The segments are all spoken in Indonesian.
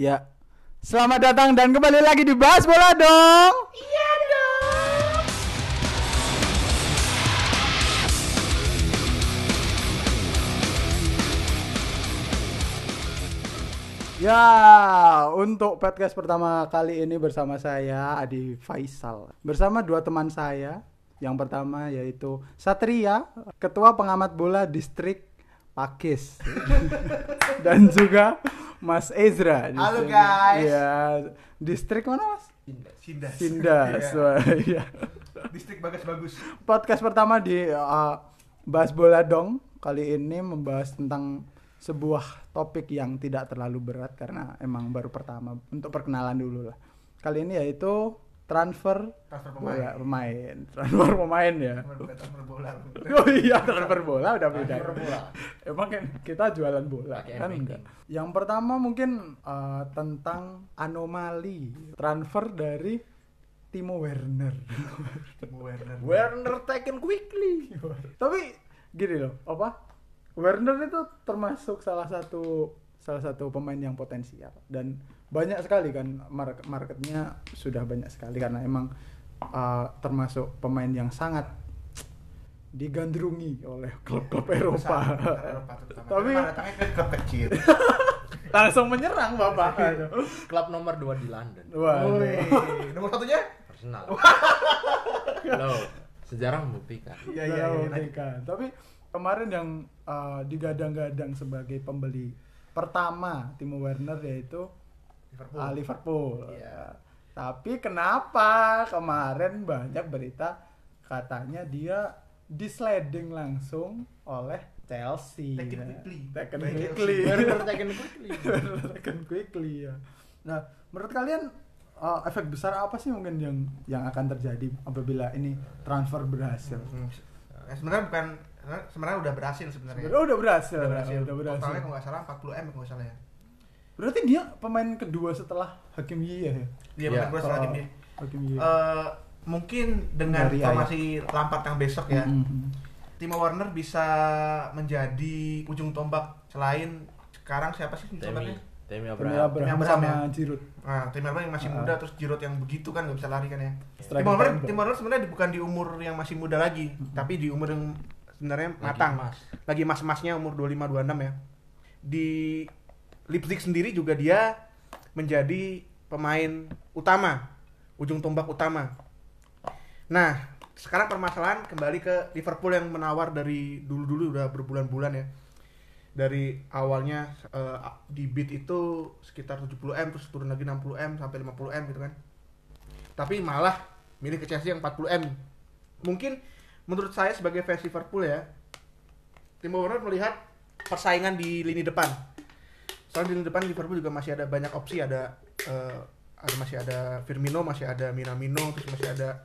Ya. Selamat datang dan kembali lagi di Bahas Bola dong. Iya dong. Ya, untuk podcast pertama kali ini bersama saya Adi Faisal. Bersama dua teman saya. Yang pertama yaitu Satria, Ketua Pengamat Bola Distrik Pakis. Dan juga Mas Ezra. Halo, sini. guys. Ya, distrik mana Mas? Sindas. Sindas. Iya. Wah, iya. Distrik bagus bagus. podcast pertama di uh, bahas bola dong kali ini membahas tentang sebuah topik yang tidak terlalu berat karena emang baru pertama untuk perkenalan dulu lah kali ini yaitu transfer Transfer bola pemain. pemain transfer pemain ya transfer bola. oh iya transfer bola udah beda Transfer bola. emang kan kita jualan bola Pakai kan enggak yang pertama mungkin uh, tentang anomali transfer dari Timo Werner Timo Werner. Werner taken quickly. tapi gini loh apa Werner itu termasuk salah satu salah satu pemain yang potensial dan banyak sekali kan market marketnya sudah banyak sekali karena emang uh, termasuk pemain yang sangat digandrungi oleh klub-klub Eropa. Besar, Eropa. Tapi- Tapi datangnya ke klub kecil. Langsung menyerang bapak. Klub nomor 2 di London. Wah. Woi, nomor satunya? Arsenal. Loh, sejarah membuktikan. Iya iya iya. membuktikan. Tapi kemarin yang uh, digadang-gadang sebagai pembeli pertama Timo Werner yaitu Liverpool. Ah, Liverpool. Iya. Tapi kenapa kemarin banyak berita katanya dia disliding langsung oleh Chelsea. Taken ya. quickly. Taken quickly. Taken quickly. Taken quickly ya. Nah, menurut kalian uh, efek besar apa sih mungkin yang yang akan terjadi apabila ini transfer berhasil? Hmm, eh, sebenarnya bukan sebenarnya udah berhasil sebenarnya. Sebenarnya udah berhasil. Udah berhasil. Udah berhasil. Totalnya kalau nggak salah 40 m kalau nggak salah ya. Berarti dia pemain kedua setelah Hakim Ziyech ya? Dia Iya. benar setelah tim dia. Hakim Ziyech. Eh, mungkin dengan Dari formasi Lampard yang besok ya. Mhm. Timo Werner bisa menjadi ujung tombak selain sekarang siapa sih ujung Temi. tombaknya? Temi Abraham. Abraham Abraham sama ya? Giroud. Nah, Timo Werner yang masih Ah. muda terus Giroud yang begitu kan nggak bisa lari kan ya. Timo Werner. Timo Werner sebenarnya bukan di umur yang masih muda lagi, tapi di umur yang sebenarnya Lagi matang. emas. Lagi mas-masnya umur 25 26 ya. Di Leipzig sendiri juga dia menjadi pemain utama, ujung tombak utama. Nah, sekarang permasalahan kembali ke Liverpool yang menawar dari dulu-dulu udah berbulan-bulan ya. Dari awalnya eh, di bid itu sekitar 70M terus turun lagi 60M sampai 50M gitu kan. Tapi malah milih ke Chelsea yang 40M. Mungkin menurut saya sebagai fans Liverpool ya, Timo Werner melihat persaingan di lini depan. Soalnya di lini depan Liverpool juga masih ada banyak opsi, ada eh, ada masih ada Firmino, masih ada Minamino, terus masih ada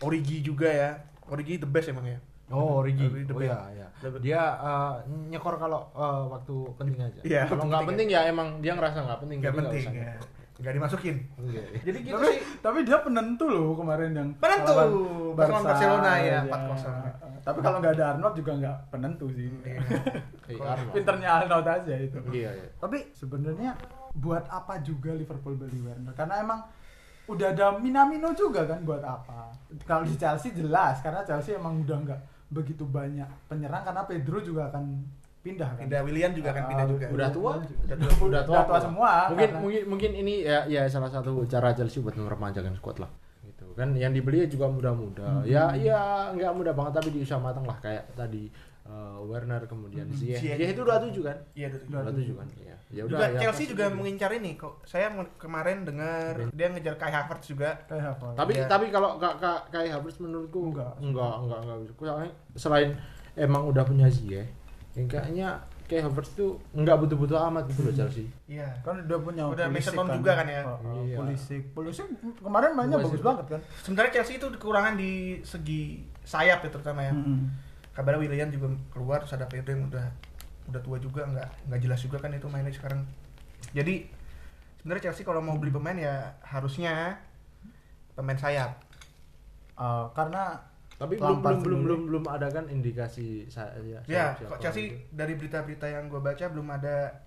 Origi juga ya. Origi the best emang ya. Oh, Origi. Origi the Oh best. iya, iya. The- Dia uh, nyekor kalau uh, waktu penting aja. Iya, kalau nggak penting penting ya emang dia ngerasa nggak penting. Nggak penting usah ya. nyekor. Nggak dimasukin. Iya. Jadi gitu tapi, sih. tapi dia penentu loh kemarin yang Penentu. lawan Barcelona ya, ya. 4-0. Tapi kalau nggak ada Arnold juga nggak penentu sih. Iya. Iya, Arnold. Pinternya Arnold aja itu. Iya, iya. Tapi sebenarnya buat apa juga Liverpool beli Werner? Karena emang udah ada Minamino juga kan buat apa? Kalau di Chelsea jelas karena Chelsea emang udah nggak begitu banyak penyerang karena Pedro juga akan pindah kan. Pindah William juga kan pindah Ah, juga. Udah tua? Udah tua. Udah tua, Udah tua semua, Mungkin karena- mungkin mungkin ini ya ya salah satu cara Chelsea buat memperpanjangkan squad lah. Gitu kan yang dibeli juga muda-muda. Ya ya nggak muda banget tapi di usia matang lah kayak tadi uh, Werner kemudian Ziyech. Ziyech. Ziyech itu 27 kan? Iya, udah tua. 27 kan. Iya. Ya udah juga ya, Chelsea juga mengincar ini kok. Saya kemarin dengar dia ngejar Kai Havertz juga. Kayak apa? Tapi Iya. tapi kalau kak kayak Havertz menurutku Enggak. enggak enggak enggak bisa. Soalnya selain emang udah punya Ziyech, yang kayaknya kayak Havertz tuh enggak butuh-butuh amat gitu loh Chelsea. Iya. kan udah punya Udah Pulisic Mason Mount juga kan ya? Oh, oh, Iya. Pulisic. Pulisic kemarin mainnya bagus banget kan. Sebenarnya Chelsea itu kekurangan di segi sayap ya terutama ya. Mm-mm. Kabarnya William juga keluar terus ada Pedro yang udah udah tua juga nggak nggak jelas juga kan itu mainnya sekarang. Jadi sebenarnya Chelsea kalau mau beli pemain ya harusnya pemain sayap. Uh, karena Tapi belum belum belum belum belum ada kan indikasi saya Ya, siapa kok Chelsea gitu. dari berita-berita yang gue baca belum ada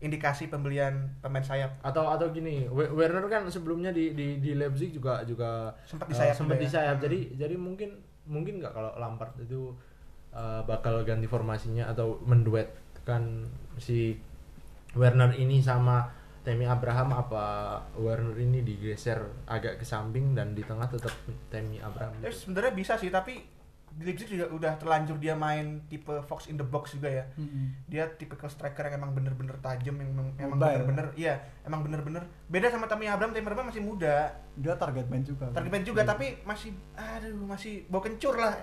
indikasi pembelian pemain sayap. atau atau gini We- Werner kan sebelumnya di di di Leipzig juga juga Sempat di eh, sayap sempat juga di ya. sayap. Hmm. jadi jadi mungkin mungkin nggak kalau Lampard itu eh, bakal ganti formasinya atau menduetkan si Werner ini sama Temi Abraham apa Werner ini digeser agak ke samping dan di tengah tetap Temi Abraham Ya sebenarnya bisa sih, tapi di Leipzig juga udah terlanjur dia main tipe fox in the box juga ya. Mm-mm. Dia tipe striker yang emang bener-bener tajam, yang memang emang bener-bener, iya, emang bener-bener beda sama Tammy Abraham. Tammy Abraham masih muda, Dia target man juga. target man juga, Iya. tapi masih, aduh, masih bau kencur lah.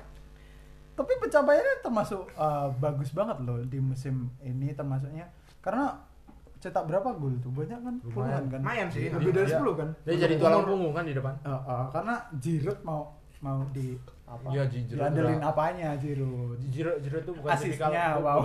tapi pencapaiannya termasuk uh, bagus banget loh di musim ini termasuknya karena cetak berapa gol tuh banyak kan? Puluhan. kan. Lumayan sih. lebih dari Dia- 10 kan? Dia jadi tulang punggung kan di depan. Uh, uh, karena Giroud mau mau di apa? Iya, Gi- Giroud diandelin apanya Giroud? Jiro Jiro itu bukan asisnya wow.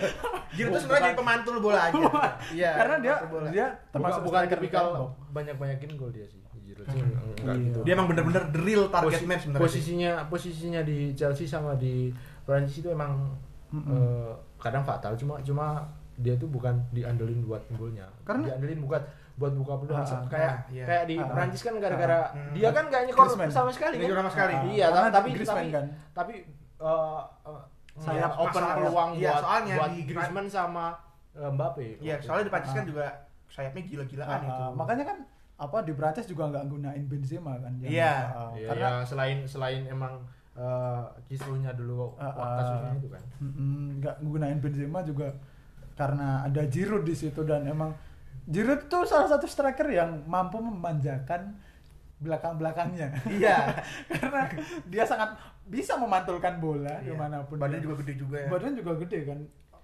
Itu Bu- sebenarnya jadi pemantul bola aja. Iya. karena dia bola. dia termasuk bukan tipikal tembok. banyak banyakin gol dia sih Giroud. Sih Hmm. enggak Iya. gitu. Dia emang bener-bener the real target man sebenarnya. posisinya posisinya di Chelsea sama di Prancis itu emang Mm-mm. eh, kadang fatal. Cuma cuma dia tuh bukan diandelin buat golnya Karena- diandelin buat buat buka peluang Ah, ah, kayak ah, iya. kayak di Ah, ah. Prancis kan gara-gara Ah, ah. dia kan gak nyekor sama sekali kan nyekor sama sekali. Ah, iya tapi Griezmann tapi kan. tapi eh, eh, Sayap ya, open masalah- peluang iya, buat soalnya buat di- Griezmann sama eh, Mbappe Iya, soalnya di Prancis kan juga sayapnya gila-gilaan Ah, itu. makanya kan apa di Prancis juga nggak gunain Benzema kan yang- Iya. Iya, karena ya, selain selain emang eh, kisruhnya dulu waktu ah. kasusnya itu kan nggak gunain Benzema juga karena ada Giroud di situ dan emang Giroud tuh salah satu striker yang mampu memanjakan belakang-belakangnya Iya. karena dia sangat bisa memantulkan bola Iya. di mana pun dia. juga gede juga ya. badan juga gede kan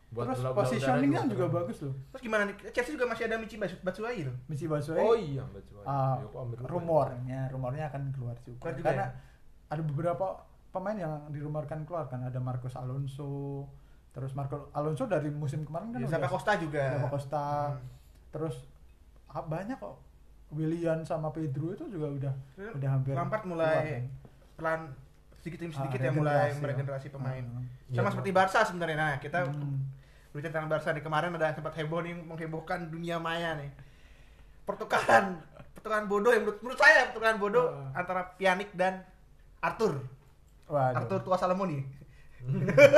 Buat terus positioningnya juga juga bagus loh Terus gimana nih? Chelsea juga masih ada Michi Bats- Batshuayi loh. Misi Batshuayi Oh iya, ambil lupa. rumornya rumornya akan keluar juga, Keluar juga karena ya? ada beberapa pemain yang dirumorkan keluar kan ada Marcos Alonso terus Marcos Alonso dari musim kemarin kan Ya, udah Costa juga. Zappa Costa Hmm. terus ah, banyak kok Willian sama Pedro itu juga udah Terus udah hampir Lampard keluar mulai kan. pelan sedikit demi sedikit Ah, ya mulai regenerasi, meregenerasi ya. pemain. Ah. Sama Iya. seperti Barca sebenarnya. Nah, kita Hmm. berbicara tentang Barca nih kemarin ada sempat heboh nih menghebohkan dunia maya nih. Pertukaran pertukaran bodoh yang menurut, menurut saya pertukaran bodoh Ah. antara Pjanic dan Arthur. Waduh. Arthur tua Salomo nih.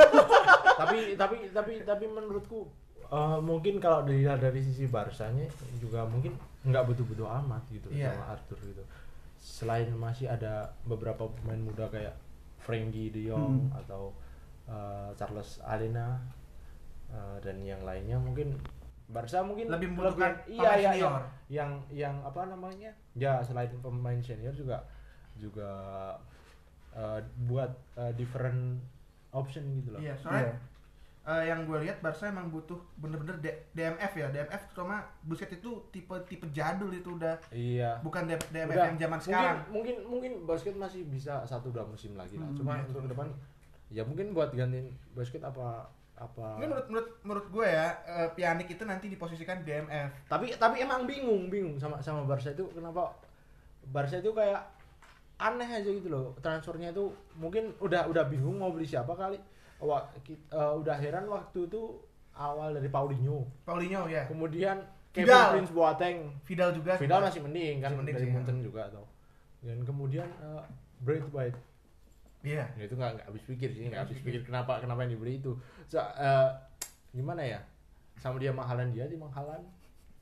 tapi tapi tapi tapi menurutku eh, mungkin kalau dilihat dari sisi Barsanya juga mungkin nggak butuh-butuh amat gitu Iya. sama Arthur gitu. Selain masih ada beberapa pemain muda kayak Frenkie De Jong Hmm. atau eh, Charles Alena eh, dan yang lainnya mungkin Barca mungkin Lebih membutuhkan iya pemain iya senior. yang, yang yang apa namanya ya selain pemain senior juga juga eh, buat eh, different option gitu loh Iya, soalnya Iya. eh, yang gue lihat Barca emang butuh bener-bener D- DMF ya. DMF terutama Busquets itu tipe tipe jadul itu udah iya bukan D- DMF Udah, yang zaman mungkin, sekarang. mungkin mungkin basket masih bisa satu dua musim lagi lah Hmm, cuma iya, untuk ke depan ya mungkin buat gantiin basket apa apa Ini menurut menurut menurut gue ya, eh, Pjanic itu nanti diposisikan DMF. tapi tapi emang bingung bingung sama sama Barca itu kenapa Barca itu kayak aneh aja gitu loh transfernya itu mungkin udah udah bingung mau beli siapa kali Wah, ki- eh, udah heran waktu itu awal dari Paulinho Paulinho ya. kemudian Vidal. Kevin Prince Boateng Vidal juga. Vidal masih mending kan Masih mending dari sih, ya. Juga atau dan kemudian uh, Braithwaite Iya. Ya, itu nggak nggak habis pikir sih nggak habis pikir kenapa kenapa yang dibeli itu so, eh, gimana ya sama dia mahalan dia di mahalan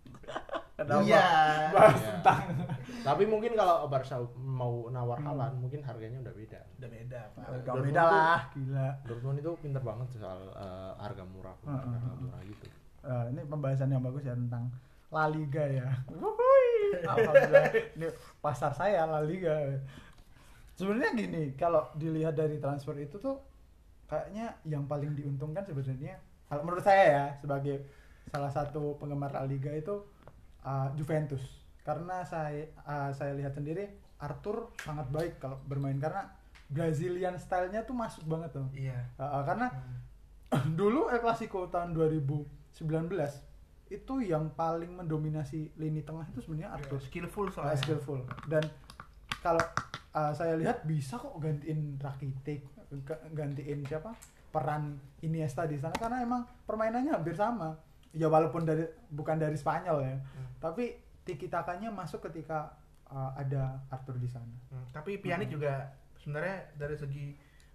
Kenapa? Iya. Bahas Iya. tentang tapi mungkin kalau Barca mau nawar Hmm. Halan mungkin harganya udah beda Udah beda, Pak. Gak Dortmund beda tuh- lah, gila. Dortmund itu pinter banget soal eh, harga murah Heeh, harga heeh. murah gitu Eh, ini pembahasan yang bagus ya tentang La Liga ya. Wuhui. Alhamdulillah. ini pasar saya La Liga. Sebenarnya gini, kalau dilihat dari transfer itu tuh kayaknya yang paling diuntungkan sebenarnya kalau menurut saya ya sebagai salah satu penggemar La Liga itu uh, Juventus. Karena saya uh, saya lihat sendiri Arthur sangat baik kalau bermain karena Brazilian stylenya tuh masuk banget tuh. Iya. Uh, uh, karena Hmm. dulu El Clasico tahun 2019 itu yang paling mendominasi lini tengah itu sebenarnya Arthur skillful uh, soalnya. skillful dan kalau uh, saya lihat bisa kok gantiin Rakitic ga- gantiin siapa peran Iniesta di sana karena emang permainannya hampir sama ya walaupun dari bukan dari Spanyol ya, Hmm. tapi tiki takanya masuk ketika uh, ada Arthur di sana. Hmm, Tapi Pjanic juga sebenarnya dari segi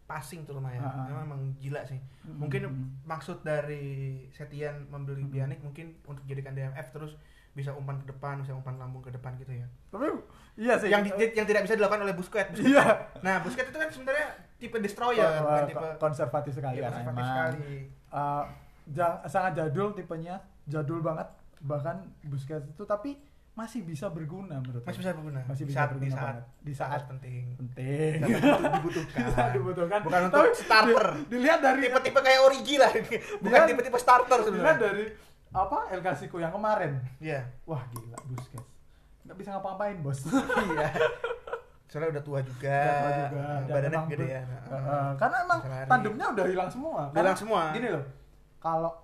passing tuh lumayan. Ah. Memang, emang gila sih. Hmm, Mungkin hmm. maksud dari Setian membeli Hmm. Pjanic mungkin untuk jadikan DMF terus bisa umpan ke depan, bisa umpan lambung ke depan gitu ya. Tapi iya sih. Yang di- yang tidak bisa dilakukan oleh Busquets. iya. Nah, Busquets itu kan sebenarnya tipe destroyer, bukan ko- tipe konservatif sekali iya, kan konservatif emang. sekali. Uh, ja- sangat jadul tipenya, jadul banget bahkan Busquets itu tapi masih bisa berguna menurut Masih bisa berguna. Masih bisa saat, berguna di saat, banget. Di saat penting. penting. Saat dibutuh- dibutuhkan. Di saat dibutuhkan. Bukan untuk Tapi starter. di- dilihat dari Tipe-tipe kayak Origi lah. Bukan tipe-tipe starter dilihat sebenarnya. dari apa El Clasico yang kemarin. Iya. Wah gila Busquets. Nggak bisa ngapa-ngapain bos. Iya. Soalnya udah tua juga. Udah tua juga, dan Badannya gede ya. Heeh, karena emang Bisa tandemnya udah hilang semua. Hilang semua. Gini loh, kalau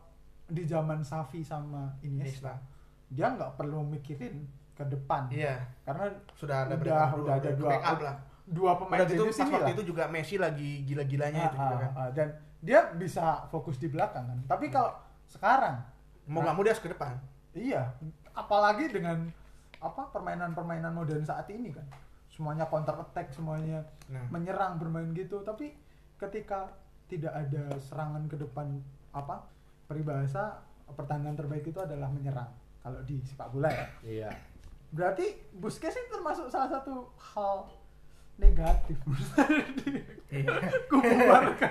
di zaman Safi sama Iniesta, Iniesta. dia nggak perlu mikirin ke depan. Iya. Karena Sudah ada udah backup udah ada dua lah. dua pemain jenius pas waktu itu juga Messi lagi gila-gilanya itu Ah, juga ah, kan. ah, dan dia bisa fokus di belakang kan. Tapi kalau sekarang Mau nggak mau dia harus ke depan. Iya, apalagi dengan apa permainan-permainan modern saat ini kan. Semuanya counter attack, semuanya Nah. menyerang bermain gitu. Tapi ketika tidak ada serangan ke depan apa peribahasa pertahanan terbaik itu adalah menyerang. Kalau di sepak bola ya. Iya. Berarti Busquets itu termasuk salah satu hal negatif Iya. kubu Barca.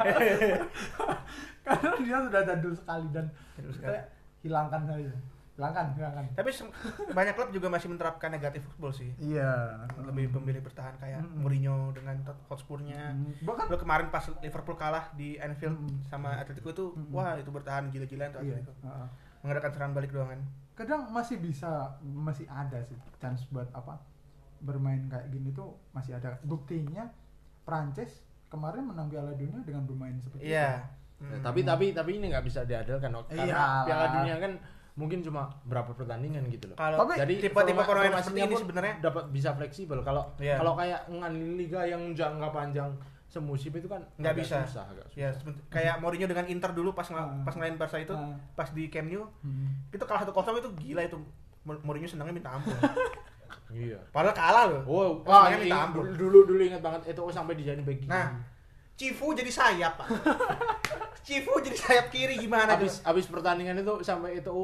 Karena dia sudah jadul sekali dan hilangkan saja. Hilangkan, hilangkan. Tapi banyak klub juga masih menerapkan negatif football sih. Iya. Lebih memilih bertahan kayak Mm-mm. Mourinho dengan Hotspurnya. Hmm, Bahkan Lo kemarin pas Liverpool kalah di Anfield Mm-mm. sama Atletico itu, Mm-mm. wah itu bertahan gila-gilaan tuh iya. Atletico. heeh. Mengadakan serangan balik doang kan. Kadang masih bisa, masih ada sih chance buat apa bermain kayak gini tuh masih ada. Buktinya Prancis kemarin menang Piala Dunia dengan bermain seperti Iya. Ya, Mm. tapi tapi tapi ini nggak bisa diadalkan Nok. karena Iyalah. Piala Dunia kan mungkin cuma berapa pertandingan gitu loh. kalau Tapi Jadi tipe-tipe formasinya seperti ini sebenarnya dapat bisa fleksibel. Kalau Iya. kalau kayak ngan liga yang jangka panjang semusim itu kan Nggak bisa. susah, agak susah. ya kayak Mourinho dengan Inter dulu pas ngel- Ah. pas ngelain Barca itu Ah. pas di Camp Nou Hmm. itu kalah 1-0 itu gila itu Mou- Mourinho senangnya minta ampun Iya. padahal kalah loh Oh, Wah, wah, minta ampun. dulu dulu ingat banget itu oh, sampai dijadiin back kiri. Nah, Cifu jadi sayap pak Cifu jadi sayap kiri gimana habis habis pertandingan itu sampai itu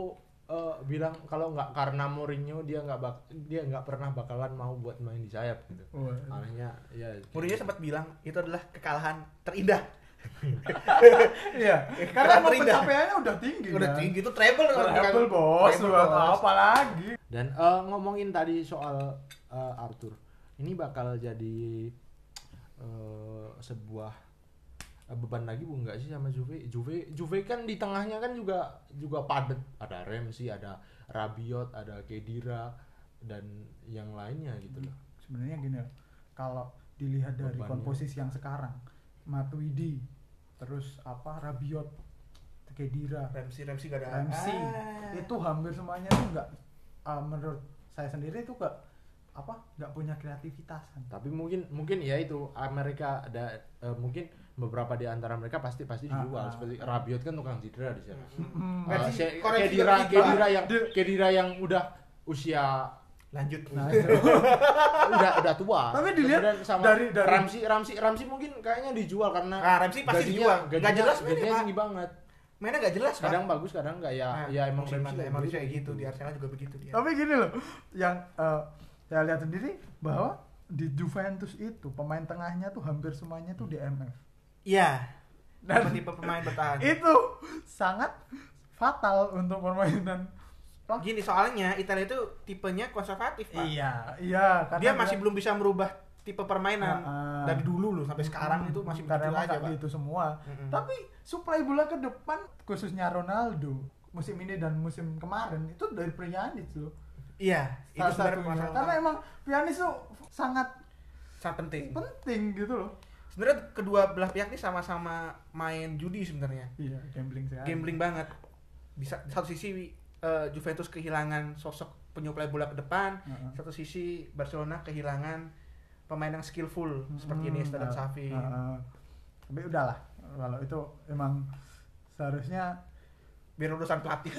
eh, bilang kalau nggak karena Mourinho dia nggak bak dia nggak pernah bakalan mau buat main di sayap gitu. Wah. Anehnya ya. Mourinho sempat bilang itu adalah kekalahan terindah Iya, karena emang pencapaiannya udah tinggi. udah kan? tinggi itu treble kan? Treble bos, Treble, apa lagi? Dan eh, ngomongin tadi soal eh, Arthur, ini bakal jadi eh, sebuah beban lagi bu nggak sih sama Juve? Juve Juve kan di tengahnya kan juga juga padat. Ada Ramsey, ada Rabiot, ada Kedira dan yang lainnya gitu loh. Sebenarnya gini loh, kalau dilihat dari Bebannya. komposisi yang sekarang, Matuidi, terus apa Rabiot, Kedira, Ramsey Ramsey gak ada Ramsey, Ah. itu hampir semuanya tuh nggak, ah, menurut saya sendiri itu nggak apa nggak punya kreativitasan. Tapi mungkin mungkin ya itu Amerika ada eh, mungkin beberapa di antara mereka pasti pasti Ah, dijual ah. seperti Rabiot kan tukang cedera di sana. Hmm, Eh, Versi- Se- koreksi Kedira, Kedira yang Di- Kedira yang udah usia lanjut Nah, udah udah tua. Tapi dilihat sama dari- dari- Ramsey Ramsey Ramsey mungkin kayaknya dijual karena Ah, Ramsey pasti dijual. Nggak Gajinya, jelas gajinya tinggi banget. mainnya gak jelas. Kadang bagus, kadang nggak ya. Nah, ya emang lalu emang kayak gitu di Arsenal juga begitu dia Tapi gini loh, yang eh, saya lihat sendiri bahwa di Juventus itu pemain tengahnya tuh hampir semuanya tuh DMF. Iya Dan- tipe pemain bertahan Itu sangat fatal untuk permainan. gini soalnya Italia itu tipenya konservatif Pak Iya, iya. dia masih belum bisa merubah tipe permainan Ah, ah. dari dulu loh sampai sekarang Hmm, itu masih karena begitu aja Pak gitu semua. Mm-mm. Tapi suplai bola ke depan khususnya Ronaldo musim ini dan musim kemarin itu dari Pjanic loh. iya itu Salah sebenarnya satunya. Karena emang Pjanic tuh sangat sangat penting penting gitu loh. Sebenarnya kedua belah pihak ini sama-sama main judi sebenarnya. Iya, gambling sekali. gambling banget. Bisa di satu sisi eh, Juventus kehilangan sosok penyuplai bola ke depan Heeh. satu sisi Barcelona kehilangan pemain yang skillful seperti Hmm, Iniesta dan Xavi. Tapi udahlah kalau itu emang seharusnya biar urusan pelatih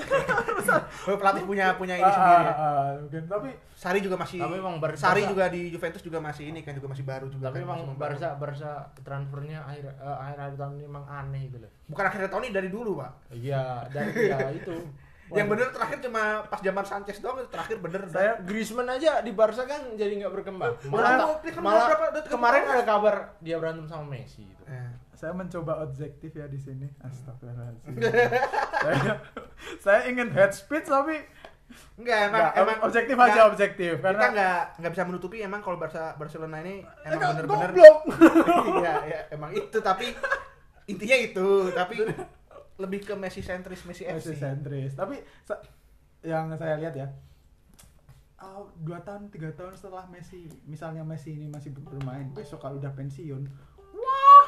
pelatih punya punya ini sendiri ya. Ah, ah, mungkin tapi Sari juga masih Tapi emang Barca- Sari juga di Juventus juga masih ini kan juga masih baru juga Tapi kan, emang. Barca Barca transfernya akhir eh, akhir akhir tahun ini emang aneh gitu loh. bukan akhirnya tahun ini dari dulu pak Iya, dan ya itu. Yang bener terakhir cuma pas zaman Sanchez doang itu terakhir bener saya Griezmann aja di Barca kan jadi nggak berkembang. Malah- Malah, kan malah berapa- udah tiga kemarin ada kabar dia berantem sama Messi gitu. Eh, saya mencoba objektif ya di sini. Astagfirullahaladzim. saya saya ingin head speech tapi enggak emang nggak, emang objektif enggak, aja objektif kita karena nggak nggak bisa menutupi emang kalau Barca Barcelona ini emang Enggak, bener-bener goblok. iya ya, emang itu tapi intinya itu tapi lebih ke Messi sentris Messi Messi FC sentris. Tapi yang saya lihat ya, oh, dua tahun tiga tahun setelah Messi, misalnya Messi ini masih bermain, besok kalau udah pensiun, wah,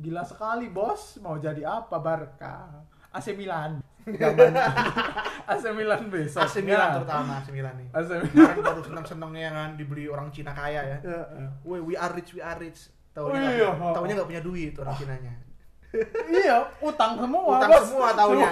gila sekali bos. Mau jadi apa Barca? AC Milan. Zaman AC Milan besok. AC Milan terutama AC Milan nih AC Milan. kemarin baru seneng-senengnya kan dibeli orang Cina kaya ya ya. Woi, we are rich, we are rich. Oh, Taunya iya. taunya nggak punya duit orang Cinanya. Iya, utang semua. Utang bos. semua taunya.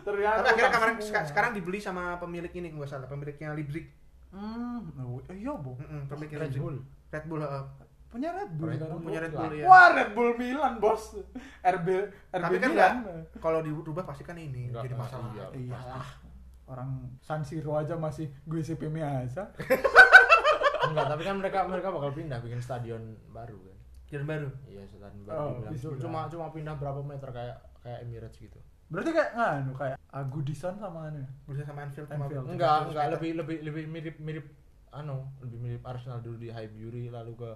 Ternyata Tapi akhirnya utang kemarin semua. seka- sekarang dibeli sama pemilik ini nggak salah, pemiliknya Leipzig. Hmm, oh, iya bu. Mm-mm, pemiliknya Red. Bull. Red Bull. heeh. Punya Red Bull Red sekarang. Bull. punya Red Bull ya. Wah, Red Bull Milan, bos. RB RB Tapi kan Milan. Kalau dirubah pasti kan ini Nggak, jadi masalah. iya. Iya lah. Orang San Siro aja masih gue CP Miasa. Enggak, tapi kan mereka mereka bakal pindah bikin stadion baru kan. Jadi baru. Iya, Oh, baru. bilang. bisa. cuma cuma pindah berapa meter kayak kayak Emirates gitu. Berarti kayak nganu kayak Agudison sama anu ya. Berusaha sama Anfield sama Anfield. Enggak, 700 enggak lebih lebih lebih mirip mirip anu, lebih mirip Arsenal dulu di Highbury lalu ke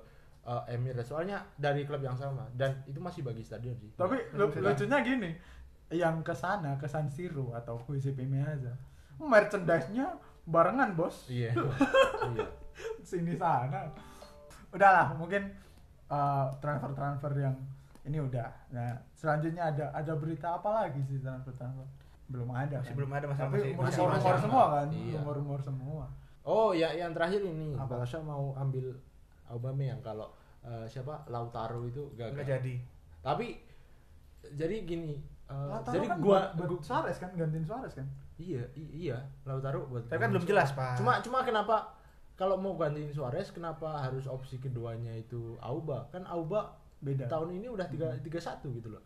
uh, Emirates. Soalnya dari klub yang sama dan itu masih bagi stadion sih. Tapi lucunya gini, yang ke sana ke San Siro atau ke CP Miasa, merchandise-nya barengan, Bos. Iya. iya. Sini sana. Udahlah, mungkin uh, transfer-transfer yang ini udah. Nah, selanjutnya ada ada berita apa lagi sih transfer-transfer? Belum ada. Masih kan? belum ada, masih- Tapi masih- masih- rumor-rumor masih- semua kan? Iya. Rumor-rumor semua. Oh, ya yang terakhir ini Apa? Barca mau ambil Aubameyang kalau uh, siapa Lautaro itu gagal. Enggak jadi. Tapi jadi gini, uh, Lautaro jadi kan gua, buat, buat gua- Suarez kan gantiin Suarez kan? iya iya Lautaro buat Tapi kan belum jelas. Pak. Cuma cuma kenapa kalau mau gantiin Suarez kenapa harus opsi keduanya itu Auba? Kan Auba Beda. tahun ini udah tiga tiga satu gitu loh.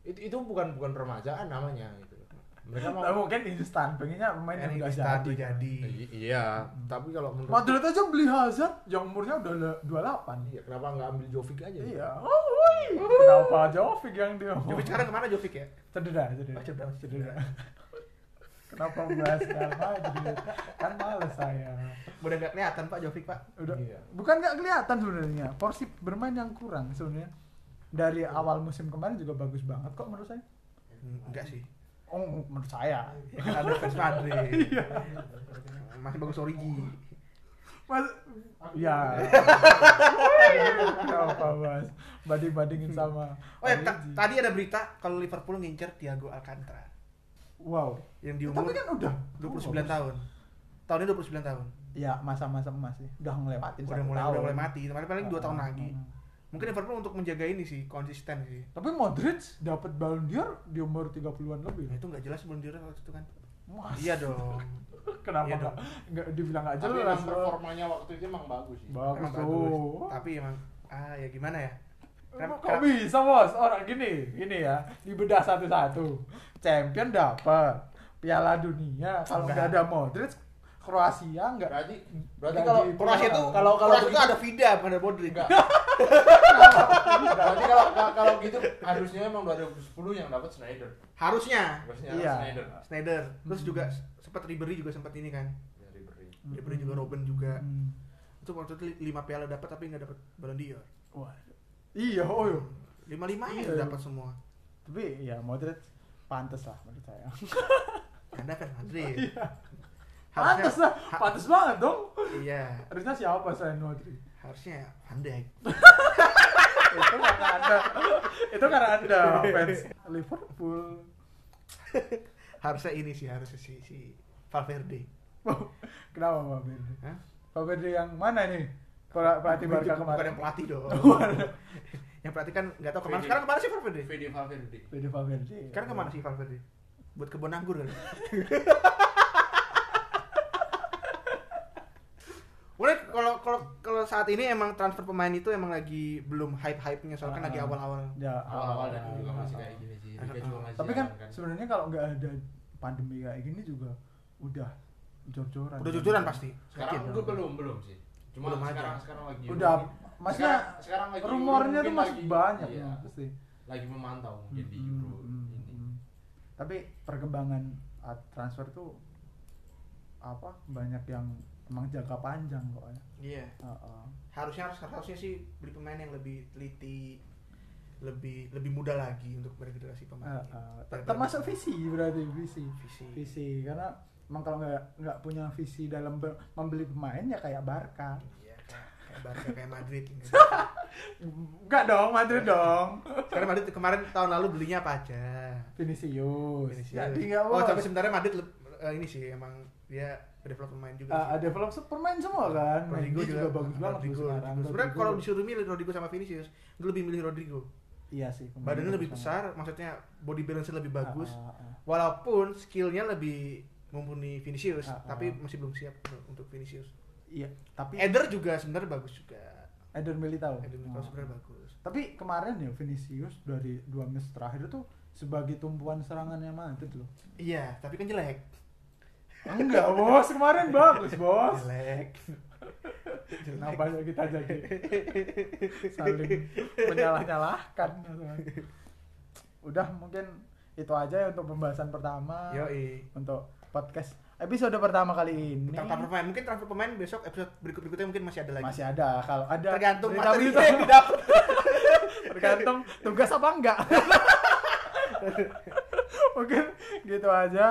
Itu itu bukan bukan permajaan namanya gitu. loh. Mereka mau Nah, mungkin instan, pengennya pemain yang udah jadi. jadi. I- iya, tapi kalau menurut Madrid aja beli Hazard yang umurnya udah 28. Iya, kenapa nggak ambil Jovic aja? gitu? Iya. Oh, woi. Kenapa Jovic yang dia? Jovic sekarang ke mana Jovic ya? cedera, cedera. Oh, cedera, cedera. Kenapa bahas karma jadi kan males saya. Udah nggak kelihatan Pak Jovic Pak. Udah Iya. bukan nggak kelihatan sebenarnya. Porsi bermain yang kurang sebenarnya. Dari awal musim kemarin juga bagus banget kok menurut saya. Enggak sih. Oh, menurut saya. Ya kan ada fans Madrid. Masih bagus Origi. Mas, ya. Apa mas? Banding bandingin sama. Oh ya, tadi ada berita kalau Liverpool ngincer Thiago Alcantara Wow. yang di Tapi umur kan udah 29 tahun. Tahun ini 29 tahun. Ya masa-masa emas sih. Udah ngelewatin Udah satu mulai tahun. udah mulai mati. Paling paling 2 tahun Ah, lagi. Mungkin Liverpool untuk menjaga ini sih konsisten sih. Tapi Modric dapat Ballon d'Or di umur 30-an lebih. Nah, itu nggak jelas sebelum dia waktu itu kan. Mas, Iya dong. kenapa Iya dong. dibilang nggak Tapi jelas? emang performanya waktu itu emang bagus sih. Bagus Emang tuh. bagus. Tapi emang ah ya gimana ya? Emang Kenapa- Kok bisa bos? Orang gini, gini ya, dibedah satu-satu. Champion dapat, Piala Dunia. Kalau Enggak. nggak ada Modric, Kroasia nggak. Berarti berarti Nggak kalau Kroasia itu kalau kalau Kroasia itu ada Vida bukan ada Modric. Enggak. Berarti kalau kalau gitu harusnya emang 2010 yang dapat Schneider. Harusnya Harusnya Iya. Schneider. Snyder. Terus Hmm. juga sempat Ribery juga sempat ini kan. Ya, Ribery. Ribery juga Robin juga. Hmm. Itu waktu itu 5 piala dapat tapi nggak dapat Ballon d'Or. Wah. Iya, oh iya. Lima lima Iya. ya dapat semua. Tapi ya Modric pantas lah menurut saya. Anda kan Madrid. Pantas lah, ha- pantas banget dong. Iya, Harusnya siapa selain Modric? harusnya Van Dijk. itu karena anda itu karena anda fans Liverpool Harusnya ini sih harusnya si si Valverde. kenapa Firdi? Hah? Firdi yang mana nih pelatih Barca Bukan kemarin yang pelatih dong. yang pelatih kan nggak tahu ke mana. Fede. Sekarang ke mana sih Valverde? Fede Valverde. Firdi Valverde Sekarang ke mana sih Valverde? buat kebun anggur kan. Mulai kalau kalau kalau saat ini emang transfer pemain itu emang lagi belum hype-hype-nya soalnya kan Ah. lagi awal-awal. Ya, awal-awal dan juga masih kayak gini sih Liga juga masih Tapi kan jalan sebenarnya kalau nggak ada pandemi kayak gini juga udah jor-joran. Udah jujuran pasti. sekarang gue belum belum sih cuma Belum aja. sekarang sekarang lagi Udah, maksudnya sekarang, sekarang lagi rumornya tuh masih lagi- banyak iya, ya, pasti. lagi memantau mungkin di Hmm, Euro hmm, ini hmm. Tapi perkembangan transfer tuh apa banyak yang emang jangka panjang kok ya. Iya. Heeh. Harusnya harus harusnya sih beli pemain yang lebih teliti, lebih lebih muda lagi untuk bergenerasi pemain. Heeh. Daripada- Termasuk visi berarti visi. visi. Visi karena emang kalau nggak nggak punya visi dalam membeli pemain ya kayak Barca. Iya, kayak Barca kayak Madrid. gitu. Enggak dong, Madrid dong. Sekarang Madrid kemarin tahun lalu belinya apa aja? Vinicius. Vinicius. Jadi nggak oh, tapi sebenarnya Madrid eh, ini sih emang dia develop pemain juga. Ah, sih. ada develop pemain semua kan. Rodrigo Mendy juga, bagus banget Rodrigo, sekarang. Rodrigo. Sebenarnya kalau disuruh milih Rodrigo sama Vinicius, gue lebih milih Rodrigo. iya sih. Badannya lebih besar, maksudnya body balance lebih banget. bagus. Ah, ah, ah. Walaupun skillnya lebih mumpuni Vinicius, Ah, ah. tapi masih belum siap untuk Vinicius. Iya, tapi Eder juga sebenarnya bagus juga. Eder Militao. Eder Militao Oh. sebenarnya bagus. Tapi kemarin ya Vinicius dari dua match terakhir itu sebagai tumpuan serangannya Madrid loh. Iya, tapi kan jelek. Enggak, Bos. Kemarin bagus, Bos. Jelek. Kenapa ya kita jadi saling menyalah-nyalahkan Udah mungkin itu aja ya untuk pembahasan pertama Yoi. untuk podcast episode pertama kali ini. Tentang transfer pemain, mungkin transfer pemain besok episode berikut berikutnya mungkin masih ada lagi. Masih ada kalau ada Tergantung materi yang didapat. tergantung tugas apa enggak. Mungkin gitu aja.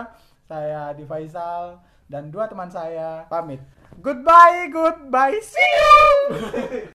Saya di Faisal dan dua teman saya pamit. Goodbye goodbye. See you